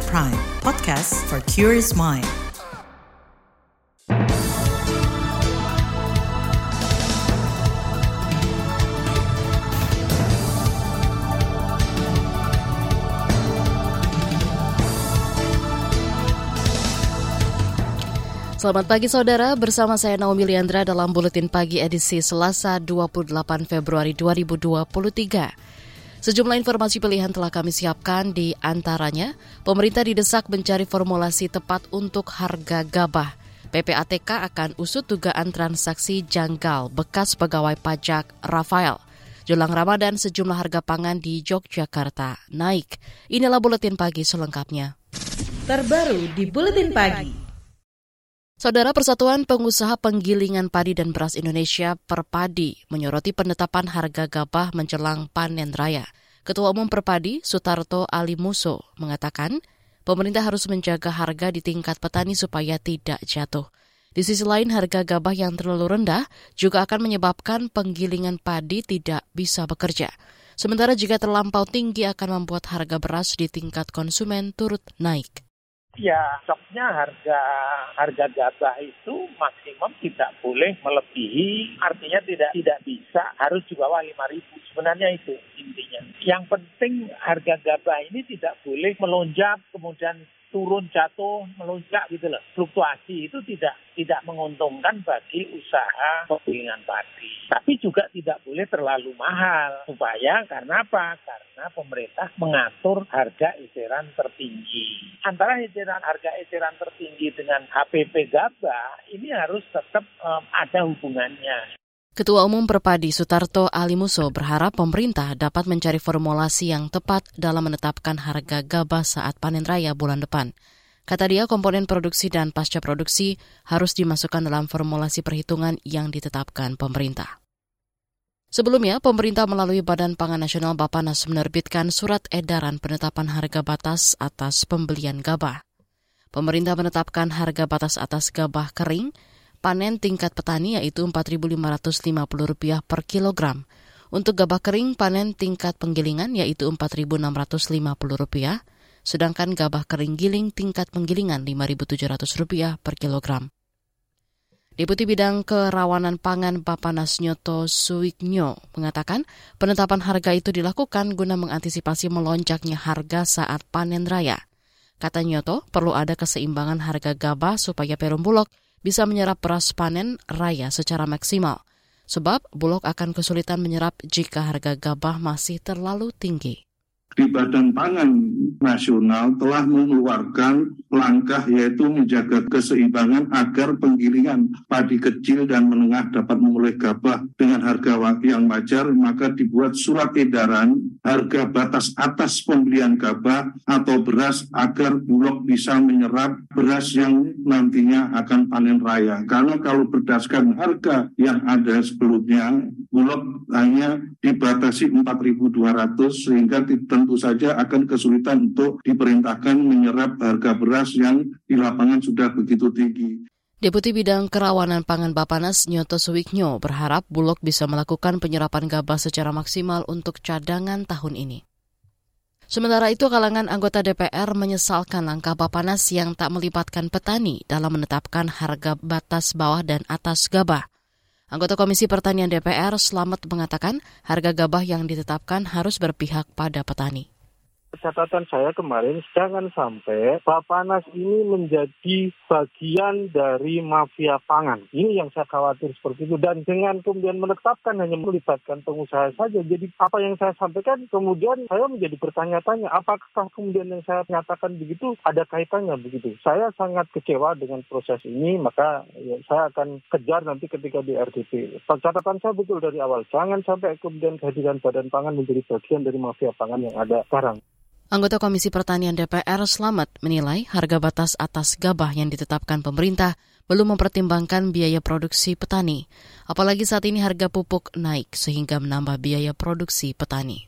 KBR Prime, podcast for curious mind. Selamat pagi saudara, bersama saya Naomi Liandra dalam Buletin Pagi edisi Selasa 28 Februari 2023. Sejumlah informasi pilihan telah kami siapkan di antaranya, pemerintah didesak mencari formulasi tepat untuk harga gabah. PPATK akan usut dugaan transaksi janggal bekas pegawai pajak Rafael. Jelang Ramadan, sejumlah harga pangan di Yogyakarta naik. Inilah Buletin Pagi selengkapnya. Terbaru di Buletin Pagi. Saudara Persatuan Pengusaha Penggilingan Padi dan Beras Indonesia Perpadi menyoroti penetapan harga gabah menjelang panen raya. Ketua Umum Perpadi, Sutarto Ali Muso, mengatakan pemerintah harus menjaga harga di tingkat petani supaya tidak jatuh. Di sisi lain, harga gabah yang terlalu rendah juga akan menyebabkan penggilingan padi tidak bisa bekerja. Sementara jika terlampau tinggi akan membuat harga beras di tingkat konsumen turut naik. Ya, stoknya harga harga gabah itu maksimum tidak boleh melebihi, artinya tidak tidak bisa harus di bawah lima ribu. Sebenarnya itu intinya. Yang penting harga gabah ini tidak boleh melonjak kemudian turun jatuh melonjak gitu loh. Fluktuasi itu tidak tidak menguntungkan bagi usaha penggilingan padi. Tapi juga tidak boleh terlalu mahal supaya karena apa? Karena pemerintah mengatur harga eceran tertinggi. Antara eceran harga eceran tertinggi dengan HPP gabah ini harus tetap um, ada hubungannya. Ketua Umum Perpadi Sutarto Alimuso berharap pemerintah dapat mencari formulasi yang tepat dalam menetapkan harga gabah saat panen raya bulan depan. Kata dia, komponen produksi dan pasca produksi harus dimasukkan dalam formulasi perhitungan yang ditetapkan pemerintah. Sebelumnya, pemerintah melalui Badan Pangan Nasional Bapanas menerbitkan surat edaran penetapan harga batas atas pembelian gabah. Pemerintah menetapkan harga batas atas gabah kering panen tingkat petani yaitu Rp4.550 per kilogram. Untuk gabah kering panen tingkat penggilingan yaitu Rp4.650, sedangkan gabah kering giling tingkat penggilingan Rp5.700 per kilogram. Deputi Bidang Kerawanan Pangan Bapanas Nyoto Suiknyo mengatakan penetapan harga itu dilakukan guna mengantisipasi melonjaknya harga saat panen raya. Kata Nyoto, perlu ada keseimbangan harga gabah supaya perum bulog bisa menyerap beras panen raya secara maksimal, sebab Bulog akan kesulitan menyerap jika harga gabah masih terlalu tinggi di Badan Pangan Nasional telah mengeluarkan langkah yaitu menjaga keseimbangan agar penggilingan padi kecil dan menengah dapat memulai gabah dengan harga yang wajar maka dibuat surat edaran harga batas atas pembelian gabah atau beras agar Bulog bisa menyerap beras yang nantinya akan panen raya. Karena kalau berdasarkan harga yang ada sebelumnya Bulog hanya dibatasi 4.200 sehingga tentu tentu saja akan kesulitan untuk diperintahkan menyerap harga beras yang di lapangan sudah begitu tinggi. Deputi Bidang Kerawanan Pangan Bapanas Nyoto Suwiknyo berharap Bulog bisa melakukan penyerapan gabah secara maksimal untuk cadangan tahun ini. Sementara itu, kalangan anggota DPR menyesalkan langkah Bapanas yang tak melibatkan petani dalam menetapkan harga batas bawah dan atas gabah. Anggota Komisi Pertanian DPR Slamet mengatakan harga gabah yang ditetapkan harus berpihak pada petani catatan saya kemarin jangan sampai Bapanas ini menjadi bagian dari mafia pangan. Ini yang saya khawatir seperti itu. Dan dengan kemudian menetapkan hanya melibatkan pengusaha saja. Jadi apa yang saya sampaikan kemudian saya menjadi bertanya-tanya apakah kemudian yang saya nyatakan begitu ada kaitannya begitu. Saya sangat kecewa dengan proses ini maka ya, saya akan kejar nanti ketika di RDP. Catatan saya betul dari awal. Jangan sampai kemudian kehadiran Badan Pangan menjadi bagian dari mafia pangan yang ada sekarang. Anggota Komisi Pertanian DPR Slamet menilai harga batas atas gabah yang ditetapkan pemerintah belum mempertimbangkan biaya produksi petani, apalagi saat ini harga pupuk naik sehingga menambah biaya produksi petani.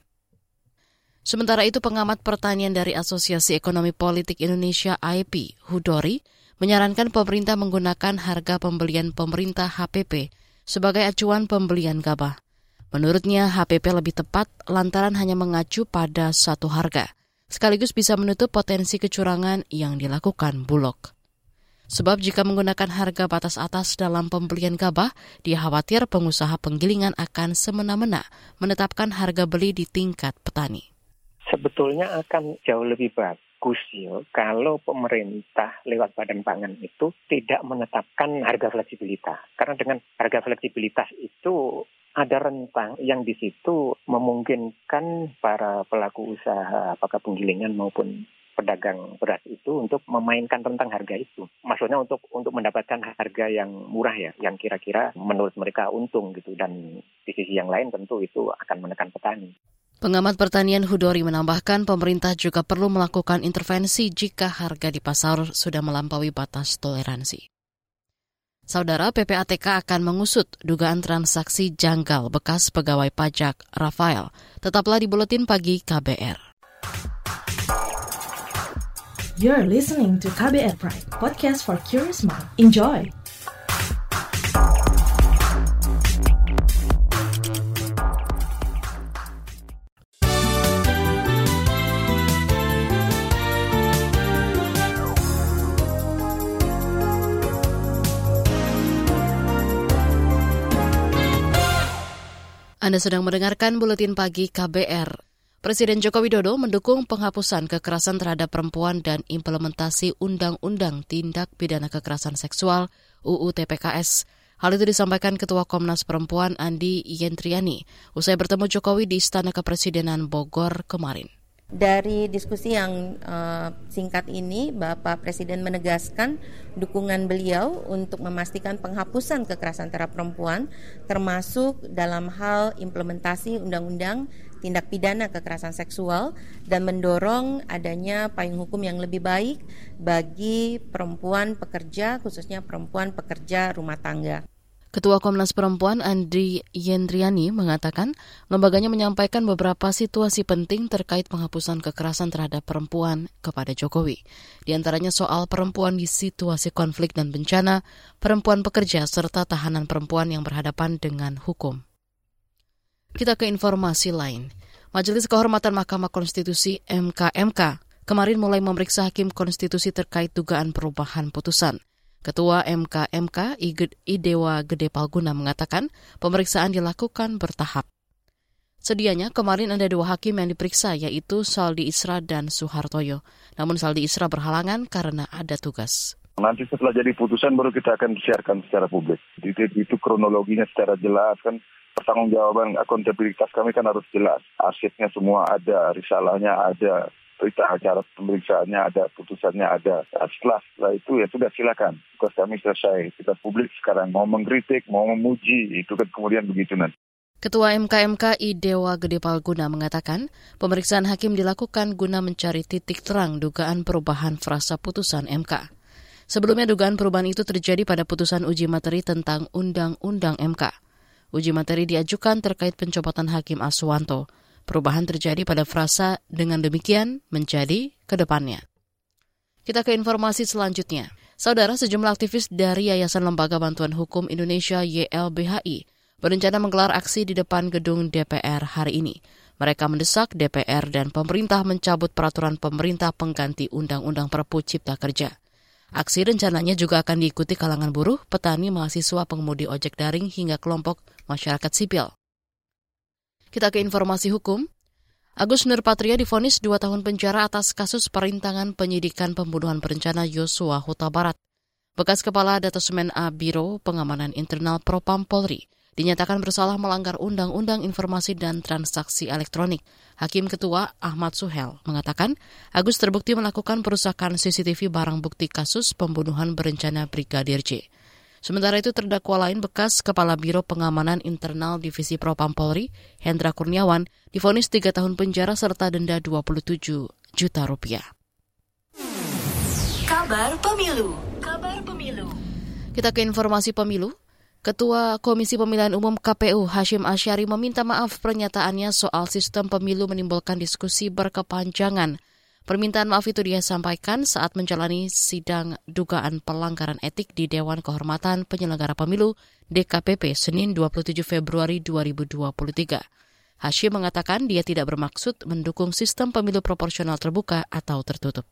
Sementara itu pengamat pertanian dari Asosiasi Ekonomi Politik Indonesia AIP, Hudori, menyarankan pemerintah menggunakan harga pembelian pemerintah HPP sebagai acuan pembelian gabah. Menurutnya HPP lebih tepat lantaran hanya mengacu pada satu harga – sekaligus bisa menutup potensi kecurangan yang dilakukan Bulog. Sebab jika menggunakan harga batas atas dalam pembelian gabah, dia khawatir pengusaha penggilingan akan semena-mena menetapkan harga beli di tingkat petani. Sebetulnya akan jauh lebih bagus ya kalau pemerintah lewat badan pangan itu tidak menetapkan harga fleksibilitas. Karena dengan harga fleksibilitas itu ada rentang yang di situ memungkinkan para pelaku usaha apakah penggilingan maupun pedagang beras itu untuk memainkan tentang harga itu. Maksudnya untuk untuk mendapatkan harga yang murah ya, yang kira-kira menurut mereka untung gitu dan di sisi yang lain tentu itu akan menekan petani. Pengamat pertanian Hudori menambahkan pemerintah juga perlu melakukan intervensi jika harga di pasar sudah melampaui batas toleransi. Saudara PPATK akan mengusut dugaan transaksi janggal bekas pegawai pajak Rafael. Tetaplah di Buletin Pagi KBR. You're listening to KBR Pride, podcast for curious mind. Enjoy! Anda sedang mendengarkan buletin pagi KBR. Presiden Joko Widodo mendukung penghapusan kekerasan terhadap perempuan dan implementasi Undang-Undang Tindak Pidana Kekerasan Seksual UU TPKS. Hal itu disampaikan Ketua Komnas Perempuan Andi Yentriani usai bertemu Jokowi di Istana Kepresidenan Bogor kemarin. Dari diskusi yang uh, singkat ini, Bapak Presiden menegaskan dukungan beliau untuk memastikan penghapusan kekerasan terhadap perempuan, termasuk dalam hal implementasi Undang-Undang Tindak Pidana Kekerasan Seksual dan mendorong adanya payung hukum yang lebih baik bagi perempuan pekerja, khususnya perempuan pekerja rumah tangga. Ketua Komnas Perempuan Andri Yendriani mengatakan lembaganya menyampaikan beberapa situasi penting terkait penghapusan kekerasan terhadap perempuan kepada Jokowi. Di antaranya soal perempuan di situasi konflik dan bencana, perempuan pekerja, serta tahanan perempuan yang berhadapan dengan hukum. Kita ke informasi lain. Majelis Kehormatan Mahkamah Konstitusi MKMK kemarin mulai memeriksa hakim konstitusi terkait dugaan perubahan putusan. Ketua MKMK Idewa Gede Palguna mengatakan pemeriksaan dilakukan bertahap. Sedianya kemarin ada dua hakim yang diperiksa yaitu Saldi Isra dan Suhartoyo. Namun Saldi Isra berhalangan karena ada tugas. Nanti setelah jadi putusan baru kita akan siarkan secara publik. Itu, itu kronologinya secara jelas kan pertanggungjawaban akuntabilitas kami kan harus jelas. Asetnya semua ada, risalahnya ada, berita acara pemeriksaannya ada, putusannya ada. Nah, setelah, setelah itu ya sudah silakan. Tugas kami selesai. Kita publik sekarang mau mengkritik, mau memuji, itu kan kemudian begitu nanti. Ketua MKMK Idewa Gede Palguna mengatakan, pemeriksaan hakim dilakukan guna mencari titik terang dugaan perubahan frasa putusan MK. Sebelumnya dugaan perubahan itu terjadi pada putusan uji materi tentang Undang-Undang MK. Uji materi diajukan terkait pencopotan Hakim Aswanto. Perubahan terjadi pada frasa dengan demikian menjadi ke depannya. Kita ke informasi selanjutnya. Saudara sejumlah aktivis dari Yayasan Lembaga Bantuan Hukum Indonesia YLBHI berencana menggelar aksi di depan gedung DPR hari ini. Mereka mendesak DPR dan pemerintah mencabut peraturan pemerintah pengganti Undang-Undang Perpu Cipta Kerja. Aksi rencananya juga akan diikuti kalangan buruh, petani, mahasiswa, pengemudi ojek daring, hingga kelompok masyarakat sipil. Kita ke informasi hukum. Agus Nurpatria difonis dua tahun penjara atas kasus perintangan penyidikan pembunuhan berencana Yosua Huta Barat. Bekas Kepala Datasemen A Biro Pengamanan Internal Propam Polri dinyatakan bersalah melanggar Undang-Undang Informasi dan Transaksi Elektronik. Hakim Ketua Ahmad Suhel mengatakan Agus terbukti melakukan perusakan CCTV barang bukti kasus pembunuhan berencana Brigadir J. Sementara itu terdakwa lain bekas Kepala Biro Pengamanan Internal Divisi Propam Polri, Hendra Kurniawan, difonis tiga tahun penjara serta denda 27 juta rupiah. Kabar Pemilu Kabar Pemilu Kita ke informasi pemilu. Ketua Komisi Pemilihan Umum KPU Hashim Asyari meminta maaf pernyataannya soal sistem pemilu menimbulkan diskusi berkepanjangan Permintaan maaf itu dia sampaikan saat menjalani sidang dugaan pelanggaran etik di Dewan Kehormatan Penyelenggara Pemilu DKPP Senin 27 Februari 2023. Hashim mengatakan dia tidak bermaksud mendukung sistem pemilu proporsional terbuka atau tertutup.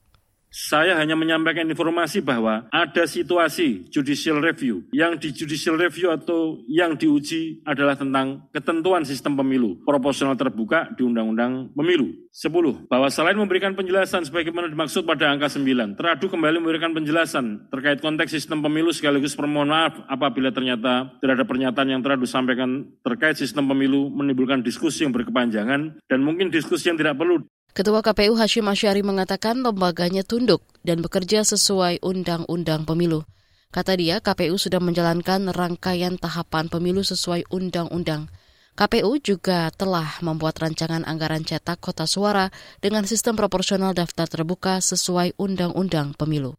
Saya hanya menyampaikan informasi bahwa ada situasi judicial review. Yang di judicial review atau yang diuji adalah tentang ketentuan sistem pemilu proporsional terbuka di Undang-Undang Pemilu. 10. Bahwa selain memberikan penjelasan sebagaimana dimaksud pada angka 9, teradu kembali memberikan penjelasan terkait konteks sistem pemilu sekaligus permohon maaf apabila ternyata tidak ada pernyataan yang teradu sampaikan terkait sistem pemilu menimbulkan diskusi yang berkepanjangan dan mungkin diskusi yang tidak perlu Ketua KPU Hashim Asyari mengatakan lembaganya tunduk dan bekerja sesuai undang-undang pemilu. Kata dia, KPU sudah menjalankan rangkaian tahapan pemilu sesuai undang-undang. KPU juga telah membuat rancangan anggaran cetak kota suara dengan sistem proporsional daftar terbuka sesuai undang-undang pemilu.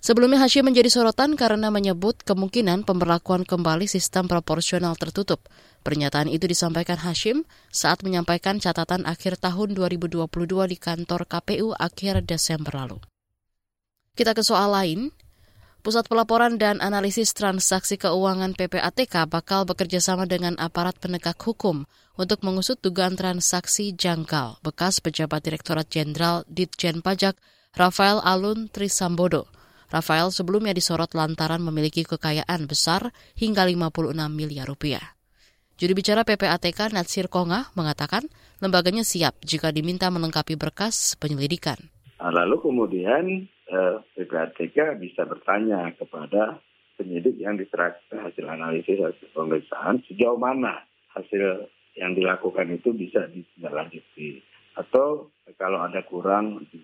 Sebelumnya Hashim menjadi sorotan karena menyebut kemungkinan pemberlakuan kembali sistem proporsional tertutup. Pernyataan itu disampaikan Hashim saat menyampaikan catatan akhir tahun 2022 di kantor KPU akhir Desember lalu. Kita ke soal lain. Pusat Pelaporan dan Analisis Transaksi Keuangan PPATK bakal bekerja sama dengan aparat penegak hukum untuk mengusut dugaan transaksi janggal bekas pejabat Direktorat Jenderal Ditjen Pajak Rafael Alun Trisambodo. Rafael sebelumnya disorot lantaran memiliki kekayaan besar hingga 56 miliar rupiah. Juru bicara PPATK Natsir Konga mengatakan lembaganya siap jika diminta melengkapi berkas penyelidikan. Lalu kemudian eh, PPATK bisa bertanya kepada penyidik yang diserahkan hasil analisis hasil pemeriksaan sejauh mana hasil yang dilakukan itu bisa ditindaklanjuti atau kalau ada kurang di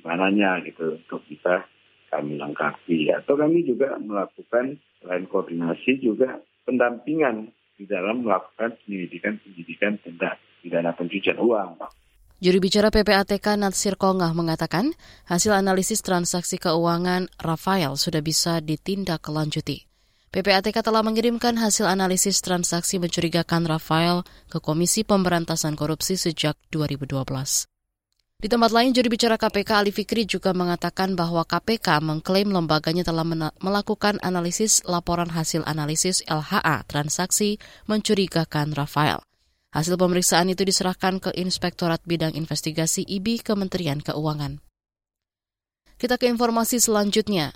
mananya gitu untuk bisa kami lengkapi atau kami juga melakukan selain koordinasi juga pendampingan di dalam melakukan penyelidikan-penyelidikan tindak pidana pencucian uang. Juru bicara PPATK Natsir Kongah mengatakan hasil analisis transaksi keuangan Rafael sudah bisa ditindaklanjuti. PPATK telah mengirimkan hasil analisis transaksi mencurigakan Rafael ke Komisi Pemberantasan Korupsi sejak 2012. Di tempat lain, juri bicara KPK Ali Fikri juga mengatakan bahwa KPK mengklaim lembaganya telah melakukan analisis laporan hasil analisis LHA transaksi mencurigakan Rafael. Hasil pemeriksaan itu diserahkan ke Inspektorat Bidang Investigasi IBI Kementerian Keuangan. Kita ke informasi selanjutnya.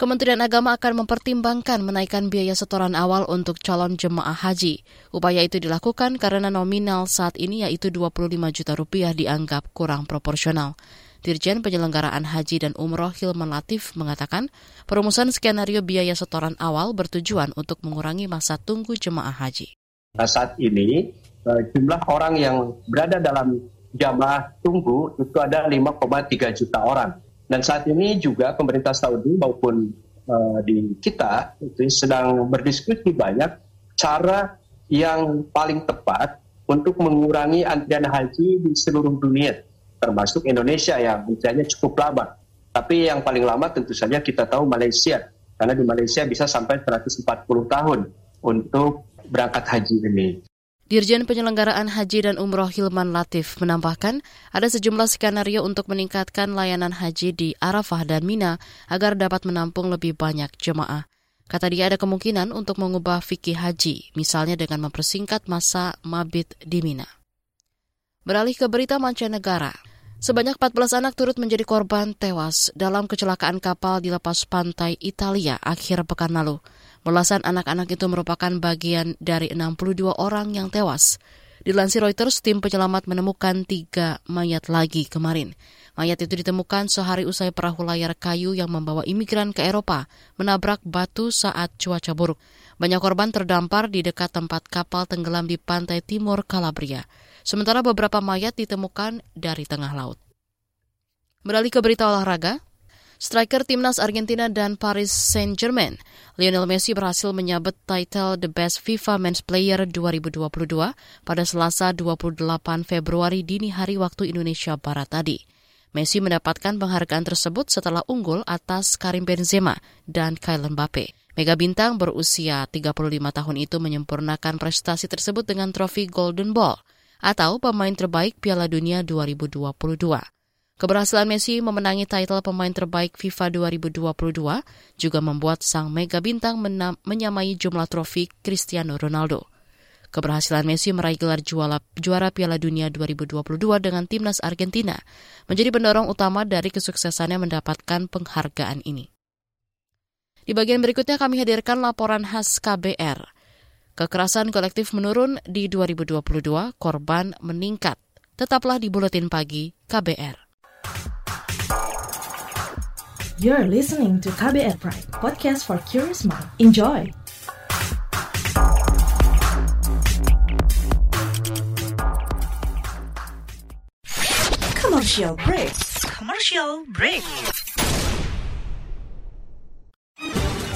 Kementerian Agama akan mempertimbangkan menaikkan biaya setoran awal untuk calon jemaah haji. Upaya itu dilakukan karena nominal saat ini yaitu 25 juta rupiah dianggap kurang proporsional. Dirjen Penyelenggaraan Haji dan Umroh Hilman Latif mengatakan, perumusan skenario biaya setoran awal bertujuan untuk mengurangi masa tunggu jemaah haji. Nah, saat ini eh, jumlah orang yang berada dalam jamaah tunggu itu ada 5,3 juta orang dan saat ini juga pemerintah Saudi maupun uh, di kita itu sedang berdiskusi banyak cara yang paling tepat untuk mengurangi antrian haji di seluruh dunia, termasuk Indonesia yang antriannya cukup lama. Tapi yang paling lama tentu saja kita tahu Malaysia, karena di Malaysia bisa sampai 140 tahun untuk berangkat haji ini. Dirjen Penyelenggaraan Haji dan Umroh Hilman Latif menambahkan ada sejumlah skenario untuk meningkatkan layanan haji di Arafah dan Mina agar dapat menampung lebih banyak jemaah. Kata dia ada kemungkinan untuk mengubah fikih haji, misalnya dengan mempersingkat masa mabit di Mina. Beralih ke berita mancanegara, Sebanyak 14 anak turut menjadi korban tewas dalam kecelakaan kapal di lepas pantai Italia akhir pekan lalu. Belasan anak-anak itu merupakan bagian dari 62 orang yang tewas. Dilansir Reuters, tim penyelamat menemukan tiga mayat lagi kemarin. Mayat itu ditemukan sehari usai perahu layar kayu yang membawa imigran ke Eropa menabrak batu saat cuaca buruk. Banyak korban terdampar di dekat tempat kapal tenggelam di pantai timur Calabria sementara beberapa mayat ditemukan dari tengah laut. Beralih ke berita olahraga, striker timnas Argentina dan Paris Saint-Germain, Lionel Messi berhasil menyabet title The Best FIFA Men's Player 2022 pada Selasa 28 Februari dini hari waktu Indonesia Barat tadi. Messi mendapatkan penghargaan tersebut setelah unggul atas Karim Benzema dan Kylian Mbappe. Mega bintang berusia 35 tahun itu menyempurnakan prestasi tersebut dengan trofi Golden Ball – atau pemain terbaik Piala Dunia 2022. Keberhasilan Messi memenangi title pemain terbaik FIFA 2022 juga membuat sang mega bintang menyamai jumlah trofi Cristiano Ronaldo. Keberhasilan Messi meraih gelar juara, juara Piala Dunia 2022 dengan timnas Argentina menjadi pendorong utama dari kesuksesannya mendapatkan penghargaan ini. Di bagian berikutnya kami hadirkan laporan khas KBR. Kekerasan kolektif menurun di 2022, korban meningkat. Tetaplah di Buletin Pagi KBR. You're listening to KBR Pride, podcast for curious mind. Enjoy! Commercial break. Commercial break.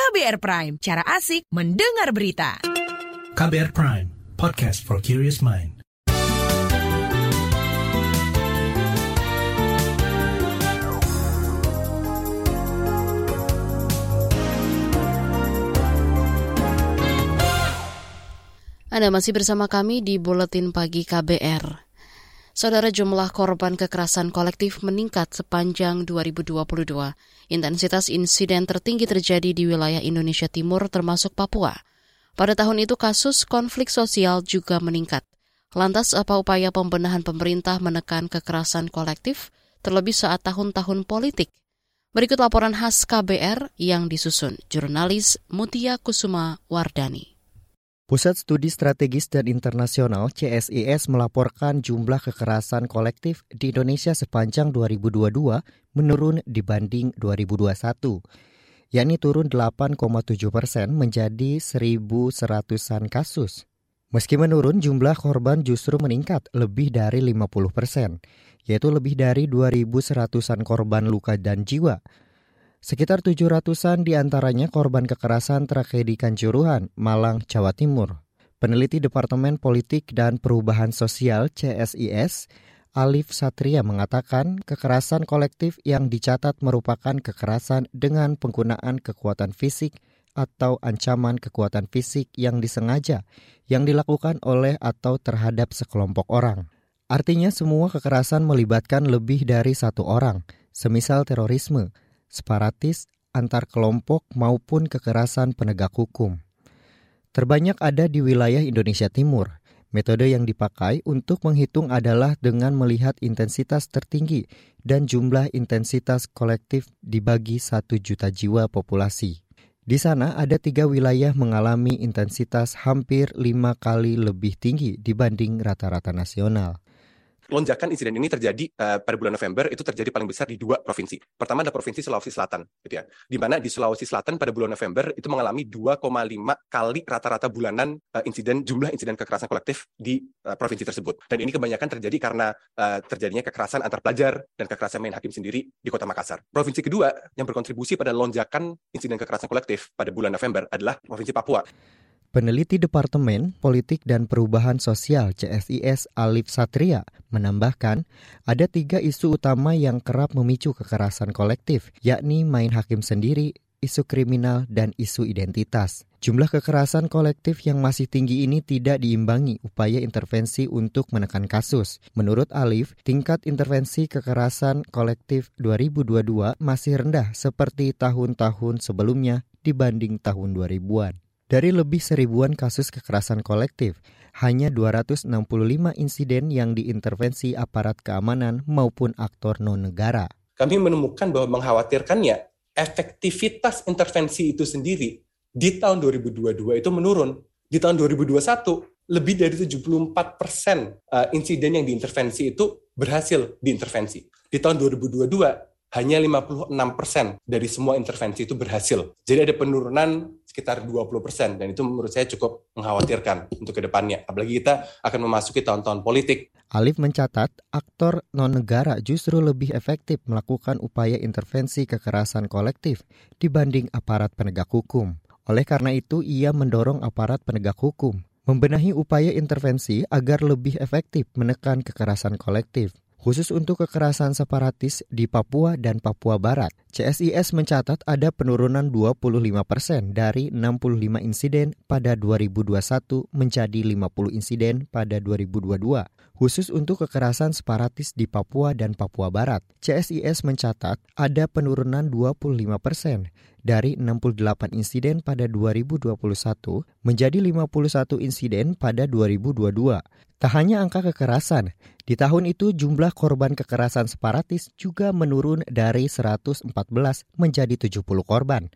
KBR Prime, cara asik mendengar berita. KBR Prime, podcast for curious mind. Anda masih bersama kami di Buletin Pagi KBR. Saudara jumlah korban kekerasan kolektif meningkat sepanjang 2022. Intensitas insiden tertinggi terjadi di wilayah Indonesia Timur termasuk Papua. Pada tahun itu kasus konflik sosial juga meningkat. Lantas apa upaya pembenahan pemerintah menekan kekerasan kolektif terlebih saat tahun-tahun politik? Berikut laporan khas KBR yang disusun jurnalis Mutia Kusuma Wardani. Pusat Studi Strategis dan Internasional CSIS melaporkan jumlah kekerasan kolektif di Indonesia sepanjang 2022 menurun dibanding 2021, yakni turun 8,7 persen menjadi 1.100-an kasus. Meski menurun, jumlah korban justru meningkat lebih dari 50 persen, yaitu lebih dari 2.100-an korban luka dan jiwa, Sekitar 700-an di antaranya korban kekerasan tragedi Kanjuruhan, Malang, Jawa Timur. Peneliti Departemen Politik dan Perubahan Sosial CSIS, Alif Satria mengatakan kekerasan kolektif yang dicatat merupakan kekerasan dengan penggunaan kekuatan fisik atau ancaman kekuatan fisik yang disengaja yang dilakukan oleh atau terhadap sekelompok orang. Artinya semua kekerasan melibatkan lebih dari satu orang, semisal terorisme, separatis, antar kelompok maupun kekerasan penegak hukum. Terbanyak ada di wilayah Indonesia Timur. Metode yang dipakai untuk menghitung adalah dengan melihat intensitas tertinggi dan jumlah intensitas kolektif dibagi satu juta jiwa populasi. Di sana ada tiga wilayah mengalami intensitas hampir lima kali lebih tinggi dibanding rata-rata nasional lonjakan insiden ini terjadi uh, pada bulan November itu terjadi paling besar di dua provinsi. Pertama ada provinsi Sulawesi Selatan, gitu ya. Di mana di Sulawesi Selatan pada bulan November itu mengalami 2,5 kali rata-rata bulanan uh, insiden jumlah insiden kekerasan kolektif di uh, provinsi tersebut. Dan ini kebanyakan terjadi karena uh, terjadinya kekerasan antar pelajar dan kekerasan main hakim sendiri di Kota Makassar. Provinsi kedua yang berkontribusi pada lonjakan insiden kekerasan kolektif pada bulan November adalah Provinsi Papua. Peneliti Departemen Politik dan Perubahan Sosial CSIS Alif Satria menambahkan, ada tiga isu utama yang kerap memicu kekerasan kolektif, yakni main hakim sendiri, isu kriminal, dan isu identitas. Jumlah kekerasan kolektif yang masih tinggi ini tidak diimbangi upaya intervensi untuk menekan kasus. Menurut Alif, tingkat intervensi kekerasan kolektif 2022 masih rendah seperti tahun-tahun sebelumnya dibanding tahun 2000-an. Dari lebih seribuan kasus kekerasan kolektif, hanya 265 insiden yang diintervensi aparat keamanan maupun aktor non-negara. Kami menemukan bahwa mengkhawatirkannya efektivitas intervensi itu sendiri di tahun 2022 itu menurun. Di tahun 2021 lebih dari 74 persen uh, insiden yang diintervensi itu berhasil diintervensi. Di tahun 2022 hanya 56 persen dari semua intervensi itu berhasil. Jadi ada penurunan sekitar 20 persen dan itu menurut saya cukup mengkhawatirkan untuk ke depannya. Apalagi kita akan memasuki tahun-tahun politik. Alif mencatat aktor non-negara justru lebih efektif melakukan upaya intervensi kekerasan kolektif dibanding aparat penegak hukum. Oleh karena itu, ia mendorong aparat penegak hukum membenahi upaya intervensi agar lebih efektif menekan kekerasan kolektif khusus untuk kekerasan separatis di Papua dan Papua Barat. CSIS mencatat ada penurunan 25 persen dari 65 insiden pada 2021 menjadi 50 insiden pada 2022. Khusus untuk kekerasan separatis di Papua dan Papua Barat, CSIS mencatat ada penurunan 25 persen dari 68 insiden pada 2021 menjadi 51 insiden pada 2022. Tak hanya angka kekerasan, di tahun itu jumlah korban kekerasan separatis juga menurun dari 114 menjadi 70 korban.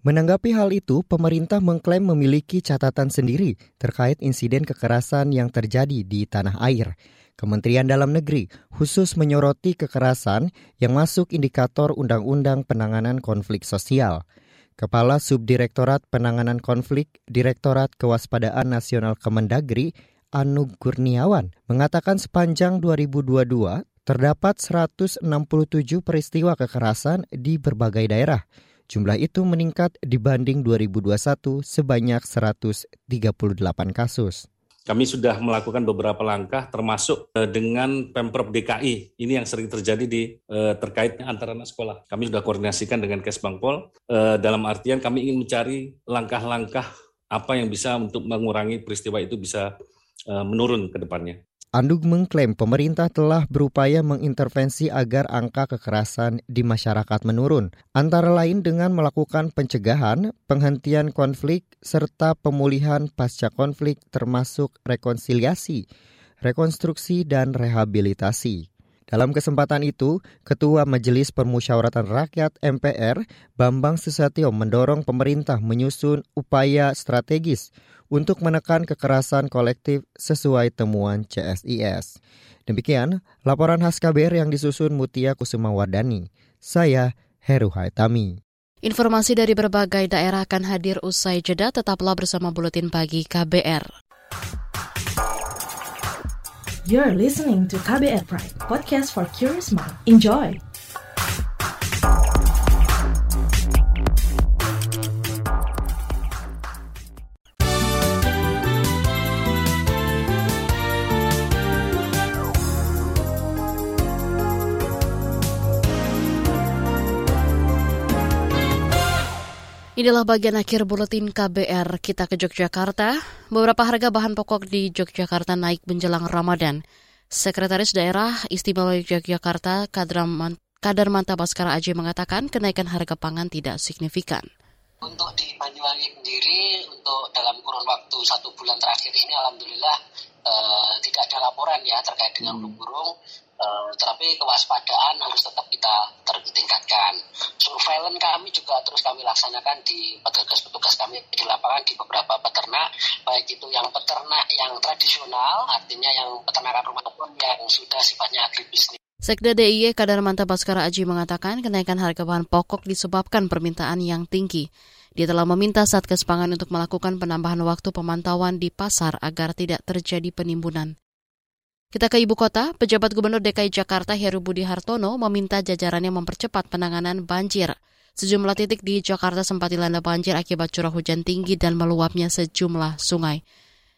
Menanggapi hal itu, pemerintah mengklaim memiliki catatan sendiri terkait insiden kekerasan yang terjadi di tanah air. Kementerian Dalam Negeri khusus menyoroti kekerasan yang masuk indikator Undang-Undang Penanganan Konflik Sosial. Kepala Subdirektorat Penanganan Konflik Direktorat Kewaspadaan Nasional Kemendagri, Anu Kurniawan mengatakan sepanjang 2022 terdapat 167 peristiwa kekerasan di berbagai daerah. Jumlah itu meningkat dibanding 2021 sebanyak 138 kasus. Kami sudah melakukan beberapa langkah termasuk eh, dengan Pemprov DKI. Ini yang sering terjadi di eh, terkait antara anak sekolah. Kami sudah koordinasikan dengan Kesbangpol eh, dalam artian kami ingin mencari langkah-langkah apa yang bisa untuk mengurangi peristiwa itu bisa menurun ke depannya. Andug mengklaim pemerintah telah berupaya mengintervensi agar angka kekerasan di masyarakat menurun, antara lain dengan melakukan pencegahan, penghentian konflik, serta pemulihan pasca konflik termasuk rekonsiliasi, rekonstruksi, dan rehabilitasi. Dalam kesempatan itu, Ketua Majelis Permusyawaratan Rakyat MPR, Bambang Susatyo mendorong pemerintah menyusun upaya strategis untuk menekan kekerasan kolektif sesuai temuan CSIS. Demikian laporan khas KBR yang disusun Mutia Kusumawardani. Saya Heru Haitami. Informasi dari berbagai daerah akan hadir usai jeda, tetaplah bersama Buletin Pagi KBR. You're listening to KBR Pride, podcast for curious mind. Enjoy! Inilah bagian akhir buletin KBR kita ke Yogyakarta. Beberapa harga bahan pokok di Yogyakarta naik menjelang Ramadan. Sekretaris Daerah Istimewa Yogyakarta Kadar Manta Baskara Aji mengatakan kenaikan harga pangan tidak signifikan. Untuk di Banyuwangi sendiri, untuk dalam kurun waktu satu bulan terakhir ini, Alhamdulillah eh, tidak ada laporan ya terkait dengan hmm. burung. Uh, tetapi kewaspadaan harus tetap kita tertingkatkan. Surveillance kami juga terus kami laksanakan di petugas-petugas kami di lapangan di beberapa peternak, baik itu yang peternak yang tradisional, artinya yang peternakan rumah maupun yang sudah sifatnya agribisnis. Sekda DIY Kadar Manta Baskara Aji mengatakan kenaikan harga bahan pokok disebabkan permintaan yang tinggi. Dia telah meminta Satgas Pangan untuk melakukan penambahan waktu pemantauan di pasar agar tidak terjadi penimbunan. Kita ke ibu kota, pejabat Gubernur DKI Jakarta Heru Budi Hartono meminta jajarannya mempercepat penanganan banjir. Sejumlah titik di Jakarta sempat dilanda banjir akibat curah hujan tinggi dan meluapnya sejumlah sungai.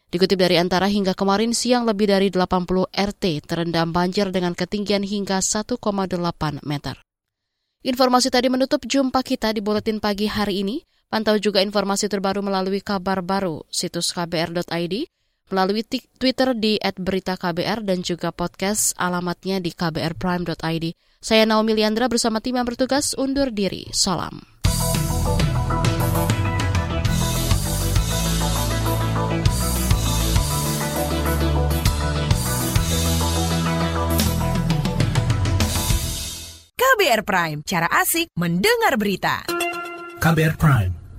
Dikutip dari antara hingga kemarin siang lebih dari 80 RT terendam banjir dengan ketinggian hingga 1,8 meter. Informasi tadi menutup jumpa kita di Buletin Pagi hari ini. Pantau juga informasi terbaru melalui kabar baru situs kbr.id, melalui Twitter di @beritaKBR dan juga podcast alamatnya di kbrprime.id. Saya Naomi Liandra bersama tim yang bertugas undur diri. Salam. KBR Prime, cara asik mendengar berita. KBR Prime,